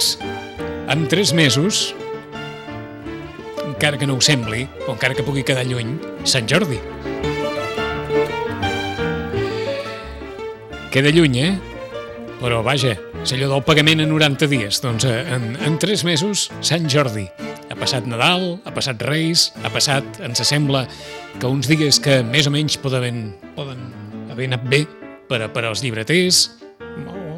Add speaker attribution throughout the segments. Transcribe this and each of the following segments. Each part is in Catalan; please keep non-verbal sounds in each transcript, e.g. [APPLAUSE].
Speaker 1: 39 minuts, en 3 mesos, encara que no ho sembli, o encara que pugui quedar lluny, Sant Jordi. Queda lluny, eh? Però vaja, és allò del pagament en 90 dies. Doncs eh, en, en 3 mesos, Sant Jordi. Ha passat Nadal, ha passat Reis, ha passat, ens sembla, que uns dies que més o menys poden, poden haver anat bé per, per als llibreters,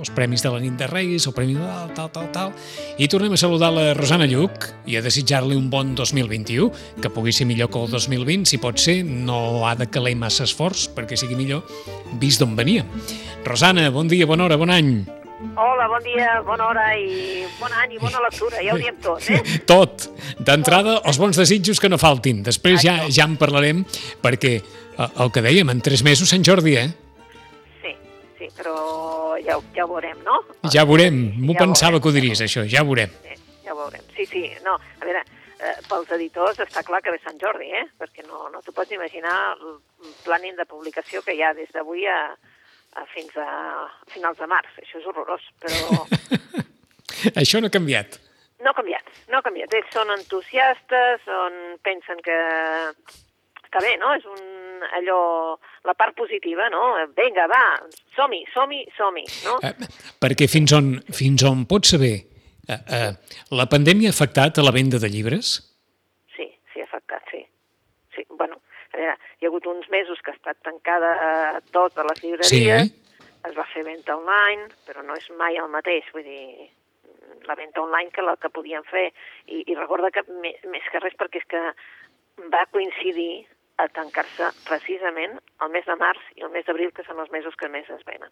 Speaker 1: els premis de la nit de Reis, el premi de tal, tal, tal, tal. I tornem a saludar la Rosana Lluc i a desitjar-li un bon 2021, que pugui ser millor que el 2020, si pot ser, no ha de caler massa esforç perquè sigui millor, vist d'on venia. Rosana, bon dia, bona hora, bon any.
Speaker 2: Hola, bon dia, bona hora i bon any i bona lectura, ja ho diem tot, eh? [LAUGHS]
Speaker 1: Tot. D'entrada, els bons desitjos que no faltin. Després ja, ja en parlarem, perquè eh, el que dèiem, en tres mesos Sant Jordi, eh?
Speaker 2: Sí, sí, però ja, ja ho veurem, no?
Speaker 1: Ja veurem, m'ho
Speaker 2: Ja
Speaker 1: pensava
Speaker 2: veurem.
Speaker 1: que ho diries, això, ja veurem.
Speaker 2: Sí, ja ho veurem. Sí, sí, no, a veure, eh, pels editors està clar que ve Sant Jordi, eh? Perquè no, no t'ho pots imaginar el planning de publicació que hi ha des d'avui a, a fins a finals de març. Això és horrorós, però [LAUGHS]
Speaker 1: Això no ha canviat.
Speaker 2: no ha canviat, no ha canviat. Ells són entusiastes, són, pensen que està bé, no? És un, allò, la part positiva, no? Vinga, va, som-hi, som-hi, som-hi, no?
Speaker 1: Eh, perquè fins on, fins on pots saber, eh, eh, la pandèmia ha afectat a la venda de llibres?
Speaker 2: Sí, sí, ha afectat, sí. Sí, bueno, a veure, hi ha hagut uns mesos que ha estat tancada eh, totes les llibreries,
Speaker 1: Sí, eh?
Speaker 2: es va fer venda online, però no és mai el mateix, vull dir, la venda online que la que podien fer. I, i recorda que més, més que res perquè és que va coincidir a tancar-se precisament el mes de març i el mes d'abril, que són els mesos que més es venen.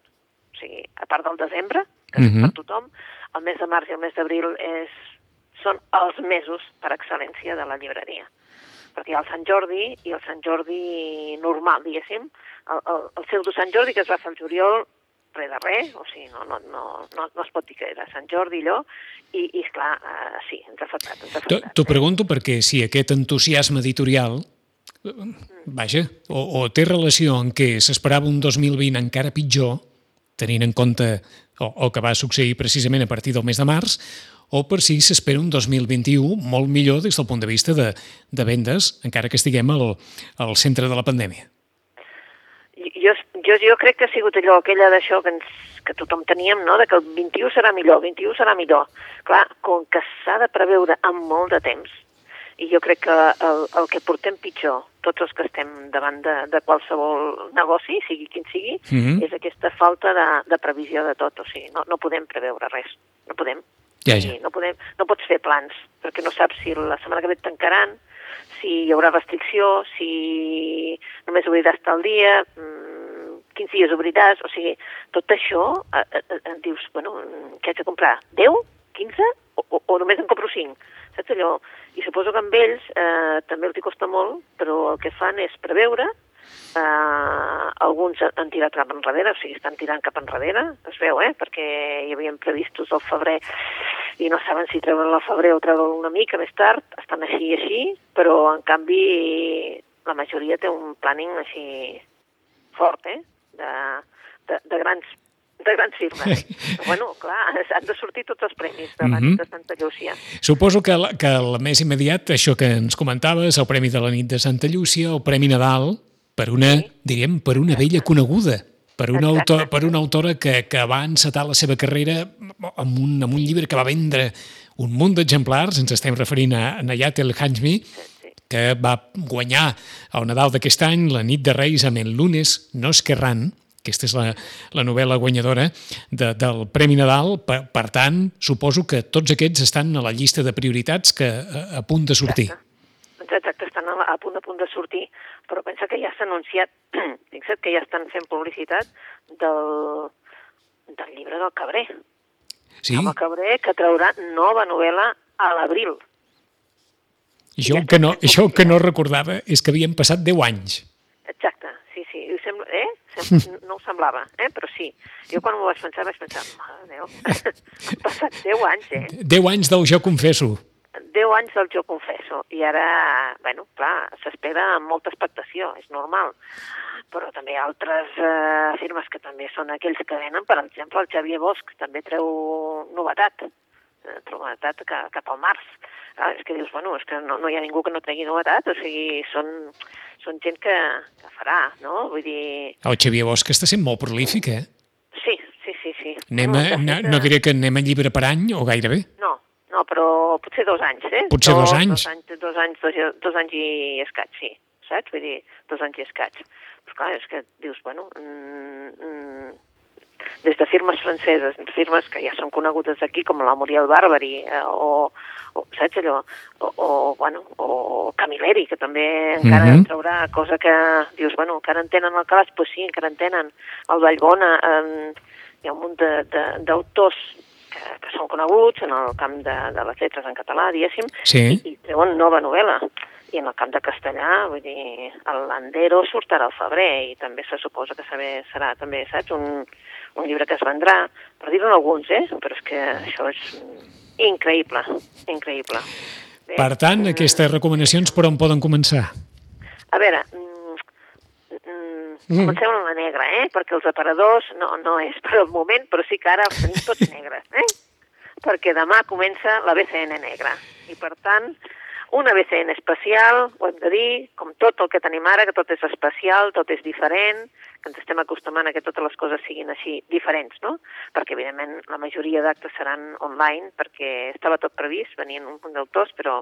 Speaker 2: O sigui, a part del desembre, que és
Speaker 1: Mhm.
Speaker 2: per tothom, el mes de març i el mes d'abril és, són els mesos per excel·lència de la llibreria. Perquè hi ha el Sant Jordi i el Sant Jordi normal, diguéssim, el, el, el pseudo Sant Jordi que es va fer el juliol, res de res, o sigui, no, no, no, no, no es pot dir que era Sant Jordi allò, i, i esclar, uh, sí, ens ha afectat, ha
Speaker 1: T'ho pregunto perquè si aquest entusiasme editorial eh, vaja, o, o té relació en què s'esperava un 2020 encara pitjor, tenint en compte o que va succeir precisament a partir del mes de març, o per si s'espera un 2021 molt millor des del punt de vista de, de vendes, encara que estiguem al, al centre de la pandèmia.
Speaker 2: Jo, jo, jo crec que ha sigut allò, aquella d'això que, ens, que tothom teníem, no?, de que el 21 serà millor, el 21 serà millor. Clar, com que s'ha de preveure amb molt de temps, i jo crec que el, el que portem pitjor, tots els que estem davant de, de qualsevol negoci, sigui quin sigui,
Speaker 1: Mhm.
Speaker 2: és aquesta falta de, de previsió de tot. O sigui, no, no podem preveure res, no podem.
Speaker 1: Ja, ja.
Speaker 2: No, podem, no pots fer plans, perquè no saps si la setmana que ve et tancaran, si hi haurà restricció, si només obriràs tal dia, mmm, quins dies obriràs, o sigui, tot això eh, eh, eh, dius, bueno, mm, què haig de comprar? 10? 15? O, o, només en compro 5? Saps allò? I suposo que amb ells eh, també els costa molt, però el que fan és preveure, eh, alguns han tirat cap enrere, o sigui, estan tirant cap enrere, es veu, eh? perquè hi havien previstos el febrer i no saben si treure'l al febrer o treure'l una mica més tard, estan així i així, però en canvi la majoria té un planning així fort, eh? de, de, de grans de grans firmes. Però, [LAUGHS] bueno, clar, han de sortir tots els premis de la
Speaker 1: Mhm.
Speaker 2: nit de Santa Llúcia.
Speaker 1: Suposo que, la, que el més immediat, això que ens comentaves, el Premi de la nit de Santa Llúcia, el Premi Nadal, per una,
Speaker 2: Sí.
Speaker 1: diríem, per una vella coneguda, per una,
Speaker 2: Exacte.
Speaker 1: autor, per una autora que, que va encetar la seva carrera amb un, amb un llibre que va vendre un munt d'exemplars, ens estem referint a Nayat El Hanjmi,
Speaker 2: Sí.
Speaker 1: que va guanyar el Nadal d'aquest any, la nit de Reis, amb el lunes no es querran, aquesta és la, la novel·la guanyadora de, del Premi Nadal. Per, per tant, suposo que tots aquests estan a la llista de prioritats que a, a punt de sortir.
Speaker 2: Exacte, exacte estan a, a punt a punt de sortir, però pensa que ja s'ha anunciat, [CLEARS THROAT] fixa't que ja estan fent publicitat del, del llibre del Cabré.
Speaker 1: Sí?
Speaker 2: Jaume Cabré, que traurà nova novel·la a l'abril.
Speaker 1: Jo el que, no, jo el que no recordava és que havien passat 10 anys.
Speaker 2: Exacte, sí, sí. I ho sembla, eh? Sem [LAUGHS] no ho semblava, eh? però sí. Jo quan m'ho vaig pensar vaig pensar, mare Déu, [LAUGHS] han passat 10 anys, eh?
Speaker 1: 10 anys del Jo Confesso.
Speaker 2: 10 anys del Jo Confesso, i ara, bueno, clar, s'espera amb molta expectació, és normal. Però també altres eh, firmes que també són aquells que venen, per exemple, el Xavier Bosch també treu novetat, eh, novetat cap, cap al març. Ah, és que dius, bueno, és que no, no hi ha ningú que no tregui novetat, o sigui, són, són gent que, que farà, no? Vull dir...
Speaker 1: El Xavier Bosch està sent molt prolífic, eh?
Speaker 2: Sí, sí, sí, sí.
Speaker 1: Anem a, no, no diré que anem a llibre per any, o gairebé.
Speaker 2: No, no, però potser dos anys, eh?
Speaker 1: Potser dos, dos anys?
Speaker 2: Dos anys, dos anys, dos, dos anys i escaig, sí, saps? Vull dir, dos anys i escaig. Però clar, és que dius, bueno, mm, mm, des de firmes franceses, firmes que ja són conegudes aquí, com la Muriel Barbary, eh, o, o, saps allò, o, o, bueno, o Camilleri, que també encara mm -hmm. traurà cosa que dius, bueno, encara en tenen el calaix, doncs sí, encara en tenen el Vallbona, eh, hi ha un munt d'autors que, que són coneguts en el camp de, de les lletres en català, diguéssim,
Speaker 1: sí.
Speaker 2: i, i treuen nova novel·la. I en el camp de castellà, vull dir, el Landero sortirà al febrer i també se suposa que saber, serà també, saps, un, un llibre que es vendrà, per dir-ne alguns, eh? Però és que això és increïble, increïble.
Speaker 1: Bé, per tant, aquestes recomanacions per on poden començar?
Speaker 2: A veure, mm, mm, comencem amb la negra, eh? Perquè els aparadors no, no és per al moment, però sí que ara els tenim tots [LAUGHS] negres, eh? Perquè demà comença la BCN negra. I per tant, una BCN especial, ho hem de dir, com tot el que tenim ara, que tot és especial, tot és diferent, que ens estem acostumant a que totes les coses siguin així diferents, no? Perquè, evidentment, la majoria d'actes seran online, perquè estava tot previst, venien un punt d'autors, però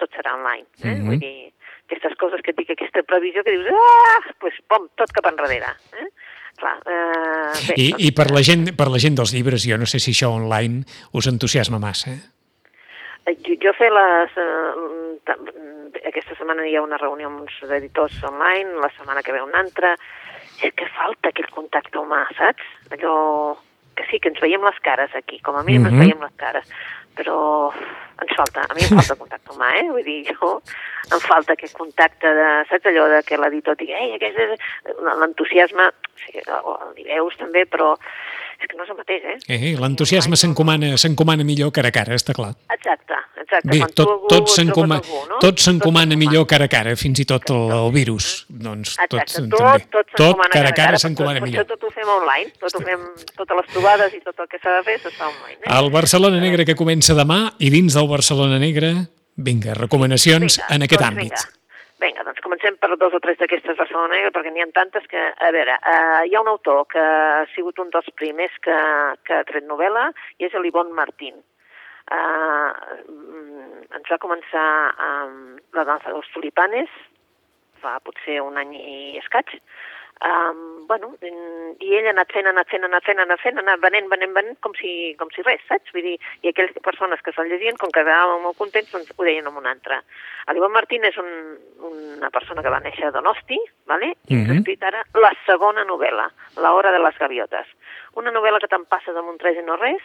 Speaker 2: tot serà online. Eh? Mm -hmm. Vull dir, aquestes coses que et dic, aquesta previsió que dius, ah, pues, pom, tot cap enrere. Eh? Clar, eh, bé,
Speaker 1: I,
Speaker 2: doncs,
Speaker 1: I per la, gent, per la gent dels llibres, jo no sé si això online us entusiasma massa, eh?
Speaker 2: Jo, jo fer les... Eh, aquesta setmana hi ha una reunió amb uns editors online, la setmana que ve una altra. És que falta aquell contacte humà, saps? Allò que sí, que ens veiem les cares aquí, com a mínim mm -hmm. ens veiem les cares, però ens falta, a mi em falta contacte humà, eh? Vull dir, jo em falta aquest contacte de, saps allò de que l'editor digui, ei, aquest és l'entusiasme, sí, el veus també, però és que no és el mateix, eh?
Speaker 1: eh L'entusiasme s'encomana millor cara a cara, està clar.
Speaker 2: Exacte, exacte.
Speaker 1: Bé, tot, tot s'encomana no? tot s'encomana millor cara a cara, fins i tot el, el virus. Doncs tot,
Speaker 2: exacte,
Speaker 1: tot,
Speaker 2: també. tot, tot
Speaker 1: cara a cara s'encomana
Speaker 2: tot,
Speaker 1: millor.
Speaker 2: Tot, tot ho fem online, tot ho fem, totes les trobades i tot el que s'ha de fer s'està online. Eh?
Speaker 1: El Barcelona Negra que comença demà i dins del Barcelona Negra, vinga, recomanacions
Speaker 2: vinga,
Speaker 1: en aquest
Speaker 2: doncs
Speaker 1: àmbit.
Speaker 2: Vinga. Vinga, doncs comencem per dos o tres d'aquestes Barcelona Negra, perquè n'hi ha tantes que, a veure, eh, hi ha un autor que ha sigut un dels primers que, que ha tret novel·la, i és l'Ivon Martín. Eh, ens va començar amb la dansa dels tulipanes, fa potser un any i escaig, Um, bueno, i ell ha anat fent, ha anat fent, ha anat fent, ha anat fent, ha anat venent, venent, venent, com si, com si res, saps? Vull dir, i aquelles persones que se'l llegien, com que quedàvem molt contents, doncs ho deien amb un altre. L'Ivan Martín és un, una persona que va néixer a Donosti, ¿vale? i mm -hmm. ha escrit ara la segona novel·la, La hora de les gaviotes. Una novel·la que te'n passa damunt res i no res,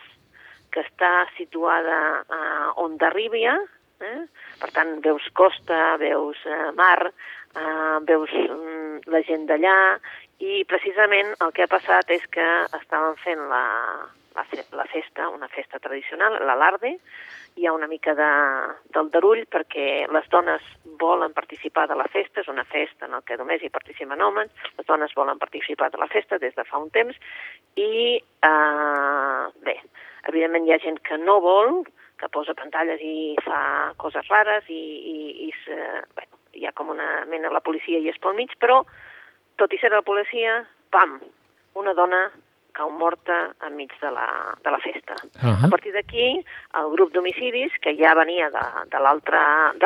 Speaker 2: que està situada a Ondarribia, eh? per tant, veus costa, veus eh, mar, eh, veus mm, la gent d'allà, i precisament el que ha passat és que estaven fent la, la, la festa, una festa tradicional, l'alarde, hi ha una mica de, del darull perquè les dones volen participar de la festa, és una festa en què només hi participen homes, les dones volen participar de la festa des de fa un temps i, eh, bé, evidentment hi ha gent que no vol, que posa pantalles i fa coses rares i, i, i se, bueno, hi ha com una mena la policia i és pel mig, però tot i ser la policia, pam, una dona cau morta enmig de la, de la festa.
Speaker 1: Uh -huh.
Speaker 2: A partir d'aquí, el grup d'homicidis, que ja venia de, de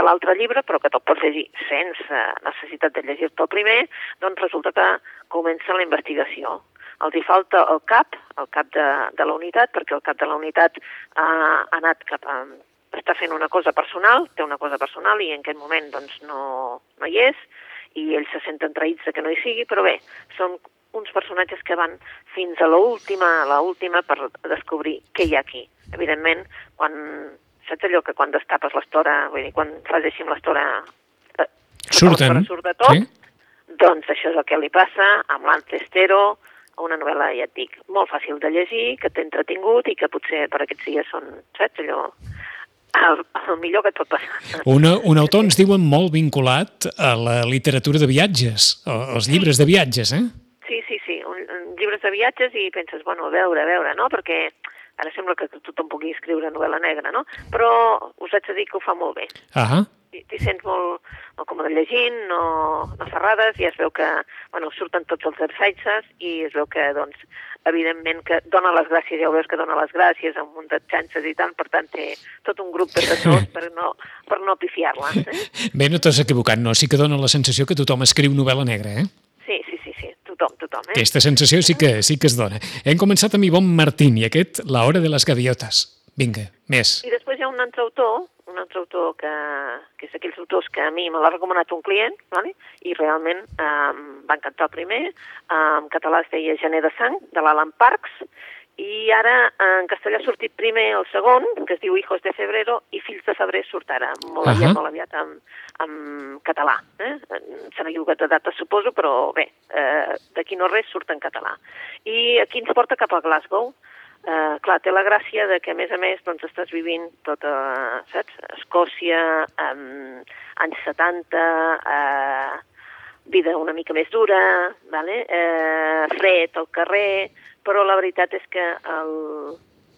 Speaker 2: l'altre llibre, però que tot pots llegir sense necessitat de llegir-te el primer, doncs resulta que comença la investigació. Els hi falta el cap, el cap de, de la unitat, perquè el cap de la unitat ha, ha anat cap a, està fent una cosa personal, té una cosa personal i en aquest moment doncs, no, no hi és, i ells se senten traïts de que no hi sigui, però bé, són uns personatges que van fins a l'última, a l'última per descobrir què hi ha aquí. evidentment, quan, saps allò que quan destapes l'estora, vull dir, quan fas així amb l'estora... eh,
Speaker 1: Surten,
Speaker 2: Surt de tot,
Speaker 1: sí.
Speaker 2: doncs això és el que li passa amb l'Ancestero, una novel·la, ja et dic, molt fàcil de llegir, que t'ha entretingut i que potser per aquests dies són, saps, allò, el, el millor que et pot passar.
Speaker 1: Una, un autor ens diuen molt vinculat a la literatura de viatges, als llibres de viatges, eh?
Speaker 2: Sí, sí, sí, un, un, llibres de viatges i penses, bueno, a veure, a veure, no? Perquè ara sembla que tothom pugui escriure novel·la negra, no? Però us haig de dir que ho fa molt bé.
Speaker 1: Ahà.
Speaker 2: T'hi t'hi sents molt, molt còmode llegint, no, no ferrades, i es veu que, bueno, surten tots els assajos i es veu que, doncs, evidentment que dona les gràcies, ja ho veus que dona les gràcies amb un de xances i tant, per tant té tot un grup d'assessors per no, per no pifiar-la. Eh?
Speaker 1: Bé, no t'has equivocat, no? Sí que dona la sensació que tothom escriu novel·la negra, eh?
Speaker 2: Tothom, tothom. Eh?
Speaker 1: Aquesta sensació sí que, sí que es dona. Hem començat amb Ivonne Martín i aquest, La hora de les gaviotes. Vinga, més.
Speaker 2: I després hi ha un altre autor, un altre autor que, que és aquells autors que a mi me l'ha recomanat un client, vale? i realment eh, va encantar el primer. Eh, en català es deia Gener de sang, de l'Alan Parks, i ara eh, en castellà ha sortit primer el segon, que es diu Hijos de Febrero, i Fills de Febrer surt ara, molt aviat,
Speaker 1: Ahà.
Speaker 2: molt aviat en, en català. Eh? S'han equivocat de data, suposo, però bé, eh, d'aquí no res surt en català. I aquí ens porta cap a Glasgow, Eh, clar, té la gràcia de que, a més a més, doncs, estàs vivint tota, saps? Escòcia, um, anys 70, eh, vida una mica més dura, vale? eh, fred al carrer, però la veritat és que el,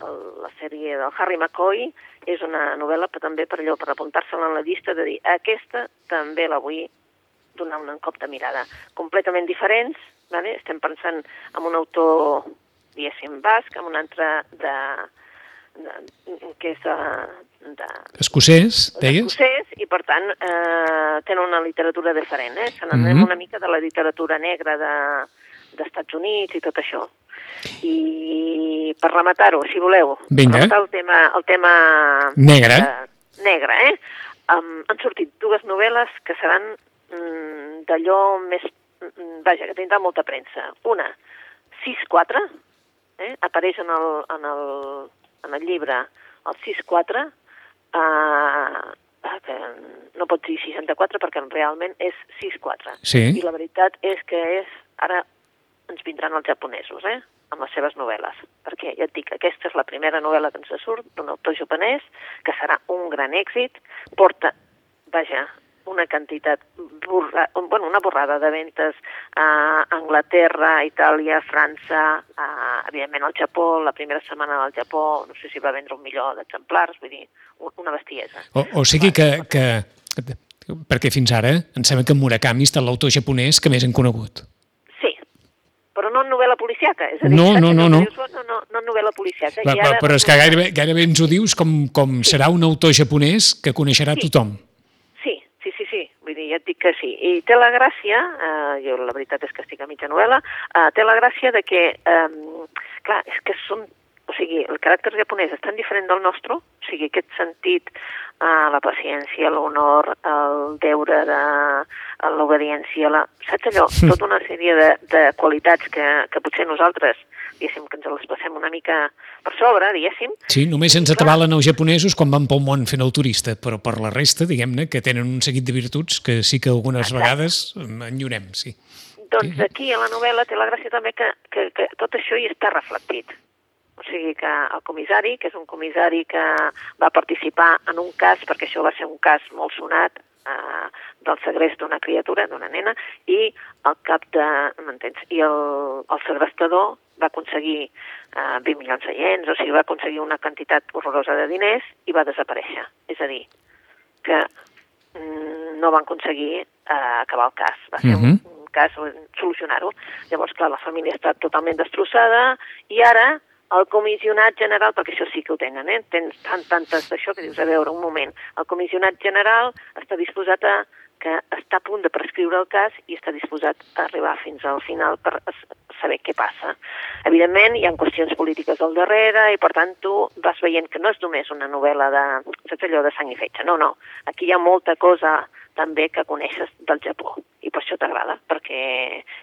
Speaker 2: el, la sèrie del Harry McCoy és una novel·la però també per allò, per apuntar-se-la en la llista de dir aquesta també la vull donar un cop de mirada. Completament diferents, vale? estem pensant en un autor diguéssim, basc, amb un altre de, de, que és de, de,
Speaker 1: Escocès, deies?
Speaker 2: escocès, i per tant eh, tenen una literatura diferent, eh? Se n'anem
Speaker 1: Mhm.
Speaker 2: una mica de la literatura negra de, d'Estats Units i tot això. I per rematar-ho, si voleu,
Speaker 1: Vinga.
Speaker 2: rematar el tema, el tema
Speaker 1: Negre.
Speaker 2: eh, negre, eh? Um, han sortit dues novel·les que seran mm, d'allò més... mm, Vaja, que tindrà molta premsa. Una, 6-4, eh? apareix en el, en el, en el llibre el 6-4, eh, que no pot dir 64 perquè realment és 6-4.
Speaker 1: Sí.
Speaker 2: I la veritat és que és, ara ens vindran els japonesos, eh? amb les seves novel·les. Perquè, ja et dic, aquesta és la primera novel·la que ens surt d'un autor japonès, que serà un gran èxit, porta, vaja, una quantitat, borra, bueno, una borrada de ventes a Anglaterra, Itàlia, França, a, evidentment al Japó, la primera setmana del Japó, no sé si va vendre un milió d'exemplars, vull dir, un- una bestiesa.
Speaker 1: O, o sigui que, que... Perquè fins ara em sembla que Murakami està l'autor japonès que més hem conegut.
Speaker 2: Sí, però no en novel·la policiaca, és a dir,
Speaker 1: No, no, no, no.
Speaker 2: dius, no, no, no en novel·la policiaca.
Speaker 1: Però, però és que gairebé, gairebé ens ho dius com, com serà un autor japonès que coneixerà
Speaker 2: Sí.
Speaker 1: tothom.
Speaker 2: Ja et dic que sí. I té la gràcia, eh, jo la veritat és que estic a mitja novel·la, eh, té la gràcia de que, eh, clar, és que són, o sigui, el caràcter japonès és tan diferent del nostre, o sigui, aquest sentit, eh, la paciència, l'honor, el deure de l'obediència, la, saps allò? [LAUGHS] Tota una sèrie de, de qualitats que, que potser nosaltres, diguéssim, que ens les passem una mica per sobre, diguéssim,
Speaker 1: Sí, només ens atabalen els japonesos quan van pel món fent el turista, però per la resta, diguem-ne, que tenen un seguit de virtuts que sí que algunes
Speaker 2: Exacte.
Speaker 1: vegades em, enyorem, sí.
Speaker 2: Doncs aquí a la novel·la té la gràcia també que, que, que tot això hi està reflectit. O sigui que el comissari, que és un comissari que va participar en un cas, perquè això va ser un cas molt sonat, eh, del segrest d'una criatura, d'una nena, i al cap de... m'entens? I el, el segrestador va aconseguir eh, 20 milions de iens, o sigui, va aconseguir una quantitat horrorosa de diners i va desaparèixer. És a dir, que mm, no van aconseguir eh, acabar el cas. Va ser
Speaker 1: Mhm.
Speaker 2: un, un cas on solucionar-ho. Llavors, clar, la família està totalment destrossada i ara el comissionat general, perquè això sí que ho tenen, eh? tens tant, tantes d'això que dius, a veure, un moment, el comissionat general està disposat a que està a punt de prescriure el cas i està disposat a arribar fins al final per saber què passa. Evidentment, hi ha qüestions polítiques al darrere i, per tant, tu vas veient que no és només una novel·la de, saps allò de sang i fetge, no, no. Aquí hi ha molta cosa també que coneixes del Japó i per això t'agrada, perquè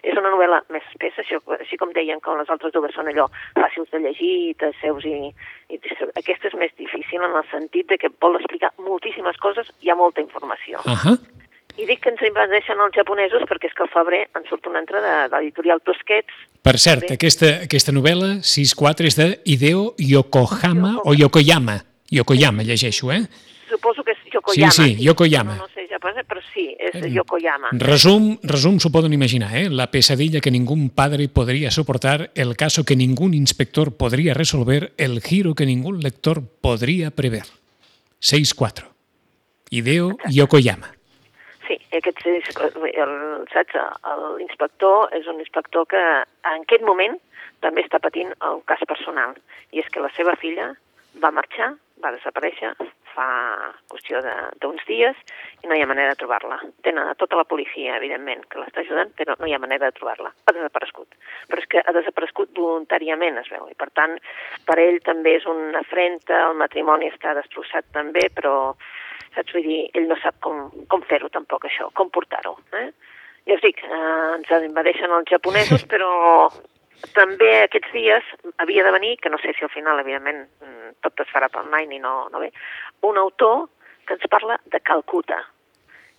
Speaker 2: és una novel·la més espessa, així, així com deien que les altres dues són allò fàcils de llegir, seus i, i aquesta és més difícil en el sentit de que vol explicar moltíssimes coses, hi ha molta informació.
Speaker 1: Uh -huh.
Speaker 2: I dic que ens invadeixen els japonesos perquè és que al febrer en surt una altra de, de l'editorial Tosquets.
Speaker 1: Per cert, aquesta, aquesta novel·la, 6-4, és de Hideo Yokohama o Yokoyama. Yokoyama, llegeixo, eh?
Speaker 2: Suposo que és Yokoyama.
Speaker 1: Sí, sí, Yokoyama.
Speaker 2: No, no sé japonès, però sí, és Yokoyama.
Speaker 1: Resum, resum s'ho poden imaginar, ¿eh? La pesadilla que ningún padre podría soportar, el caso que ningún inspector podría resolver, el giro que ningún lector podría prever. 6-4. Hideo Yokoyama.
Speaker 2: Sí, aquest el, saps, l'inspector és un inspector que en aquest moment també està patint el cas personal, i és que la seva filla va marxar, va desaparèixer fa qüestió d'uns dies i no hi ha manera de trobar-la. Tenen a tota la policia, evidentment, que l'està ajudant, però no hi ha manera de trobar-la. Ha desaparegut. Però és que ha desaparegut voluntàriament, es veu, i per tant, per ell també és una afrenta, el matrimoni està destrossat també, però saps? Vull dir, ell no sap com, com fer-ho tampoc, això, com portar-ho. Eh? Ja us dic, eh, ens invadeixen els japonesos, [LAUGHS] però també aquests dies havia de venir, que no sé si al final, evidentment, tot es farà per online i no, no bé, un autor que ens parla de Calcuta.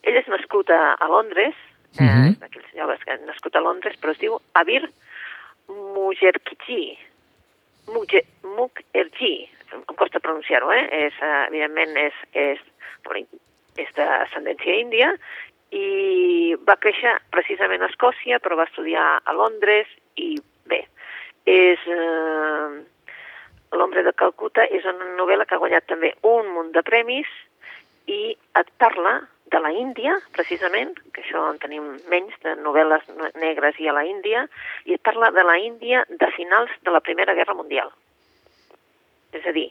Speaker 2: Ell és nascut a, a Londres, uh -huh. eh, d'aquells joves que han nascut a Londres, però es diu Abir Mujerkichi. Mukherjee, em costa pronunciar-ho, eh? És, uh, evidentment és, és, és d'ascendència índia i va créixer precisament a Escòcia, però va estudiar a Londres i bé, és... Eh, L'Hombre de Calcuta és una novel·la que ha guanyat també un munt de premis i et parla de la Índia, precisament, que això en tenim menys, de novel·les negres i a la Índia, i et parla de la Índia de finals de la Primera Guerra Mundial. És a dir,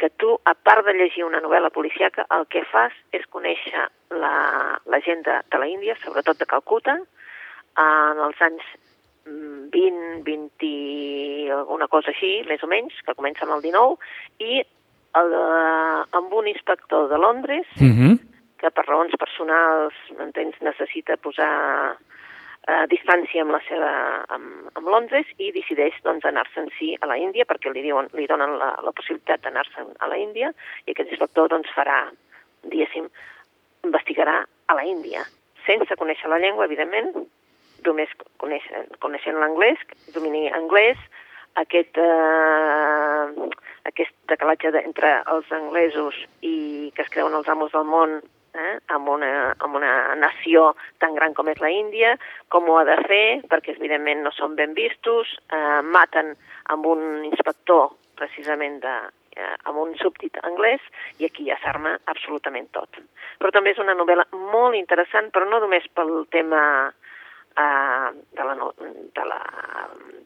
Speaker 2: que tu, a part de llegir una novel·la policiaca, el que fas és conèixer la, la gent de, de la Índia, sobretot de Calcuta, en els anys 20, 20, alguna cosa així, més o menys, que comença amb el 19, i el, eh, amb un inspector de Londres,
Speaker 1: uh -huh.
Speaker 2: que per raons personals, entens, necessita posar eh, distància amb la seva, amb, amb Londres i decideix doncs, anar-se'n sí a la Índia perquè li, diuen, li donen la, la possibilitat d'anar-se'n a la Índia i aquest inspector doncs, farà, diguéssim, investigarà a la Índia sense conèixer la llengua, evidentment, només coneixent l'anglès, domini anglès, aquest, eh, aquest decalatge entre els anglesos i que es creuen els amos del món eh, amb, una, amb una nació tan gran com és la Índia, com ho ha de fer, perquè evidentment no són ben vistos, eh, maten amb un inspector precisament de, eh, amb un súbdit anglès i aquí ja s'arma absolutament tot. Però també és una novel·la molt interessant, però no només pel tema de, la, de, la,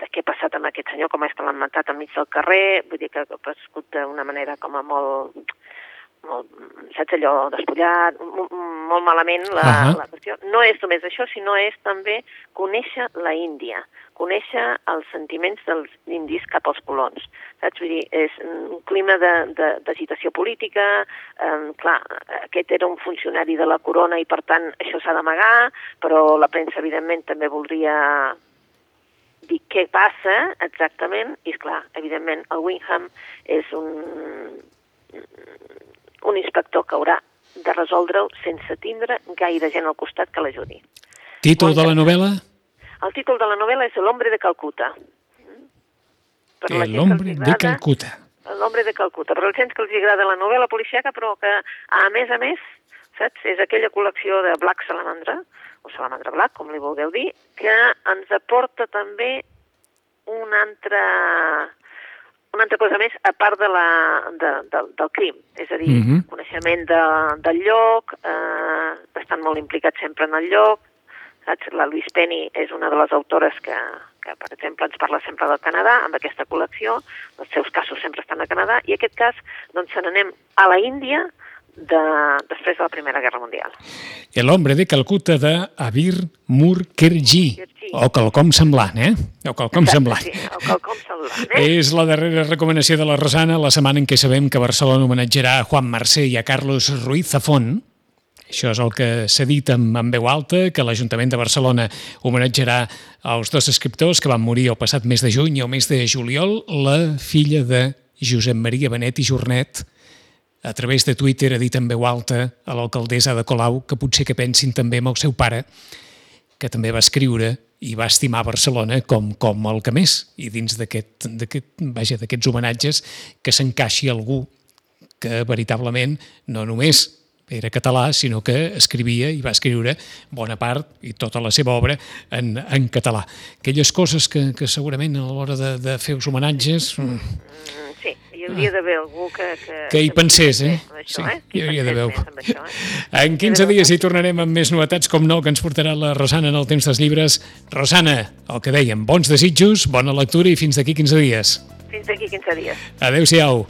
Speaker 2: de què ha passat amb aquest senyor, com és que l'han matat enmig del carrer, vull dir que ha passat d'una manera com a molt, molt, saps allò, despullat, molt malament la, uh -huh. la qüestió. No és només això, sinó és també conèixer la Índia, conèixer els sentiments dels indis cap als colons. Saps? Vull dir, és un clima d'agitació política, eh, clar, aquest era un funcionari de la corona i per tant això s'ha d'amagar, però la premsa evidentment també voldria dir què passa exactament, i és clar, evidentment el Wingham és un un inspector que haurà de resoldre-ho sense tindre gaire gent al costat que l'ajudi.
Speaker 1: Títol de la novel·la?
Speaker 2: El títol de la novel·la és L'hombre de Calcuta.
Speaker 1: El hombre de Calcuta.
Speaker 2: L'hombre de Calcuta. Per la gent que els agrada la novel·la policiaca, però que, a més a més, saps, és aquella col·lecció de Black Salamandra, o Salamandra Black, com li vulgueu dir, que ens aporta també un altre una altra cosa més, a part de la, de, de, del crim, és a dir, uh -huh. coneixement de, del lloc, eh, estan molt implicats sempre en el lloc, saps? La Louise Penny és una de les autores que, que, per exemple, ens parla sempre del Canadà, amb aquesta col·lecció, els seus casos sempre estan a Canadà, i aquest cas, doncs, se n'anem a la Índia, de, després de la Primera Guerra Mundial.
Speaker 1: El hombre de Calcuta de Abir Murkerji,
Speaker 2: Mukherjee.
Speaker 1: o quelcom semblant, eh? O quelcom semblant.
Speaker 2: Sí, o quelcom semblant, eh?
Speaker 1: És la darrera recomanació de la Rosana, la setmana en què sabem que Barcelona homenatjarà a Juan Mercè i a Carlos Ruiz Zafón. Això és el que s'ha dit amb, amb veu alta, que l'Ajuntament de Barcelona homenatjarà als dos escriptors que van morir el passat mes de juny i el mes de juliol, la filla de Josep Maria Benet i Jornet, a través de Twitter ha dit en veu alta a l'alcaldessa de Colau que potser que pensin també amb el seu pare, que també va escriure i va estimar Barcelona com, com el que més. I dins d'aquests homenatges que s'encaixi algú que veritablement no només era català, sinó que escrivia i va escriure bona part i tota la seva obra en, en català. Aquelles coses que, que segurament a l'hora de, de fer els homenatges mm,
Speaker 2: hi hauria d'haver algú que... Que,
Speaker 1: que hi pensés, eh?
Speaker 2: Això,
Speaker 1: Sí,
Speaker 2: eh?
Speaker 1: Hi hauria d'haver
Speaker 2: això, eh? [LAUGHS]
Speaker 1: En 15 dies hi tornarem amb més novetats, com no, que ens portarà la Rosana en el temps dels llibres. Rosana, el que dèiem, bons desitjos, bona lectura i fins d'aquí 15 dies.
Speaker 2: Fins d'aquí 15 dies.
Speaker 1: Adéu-siau.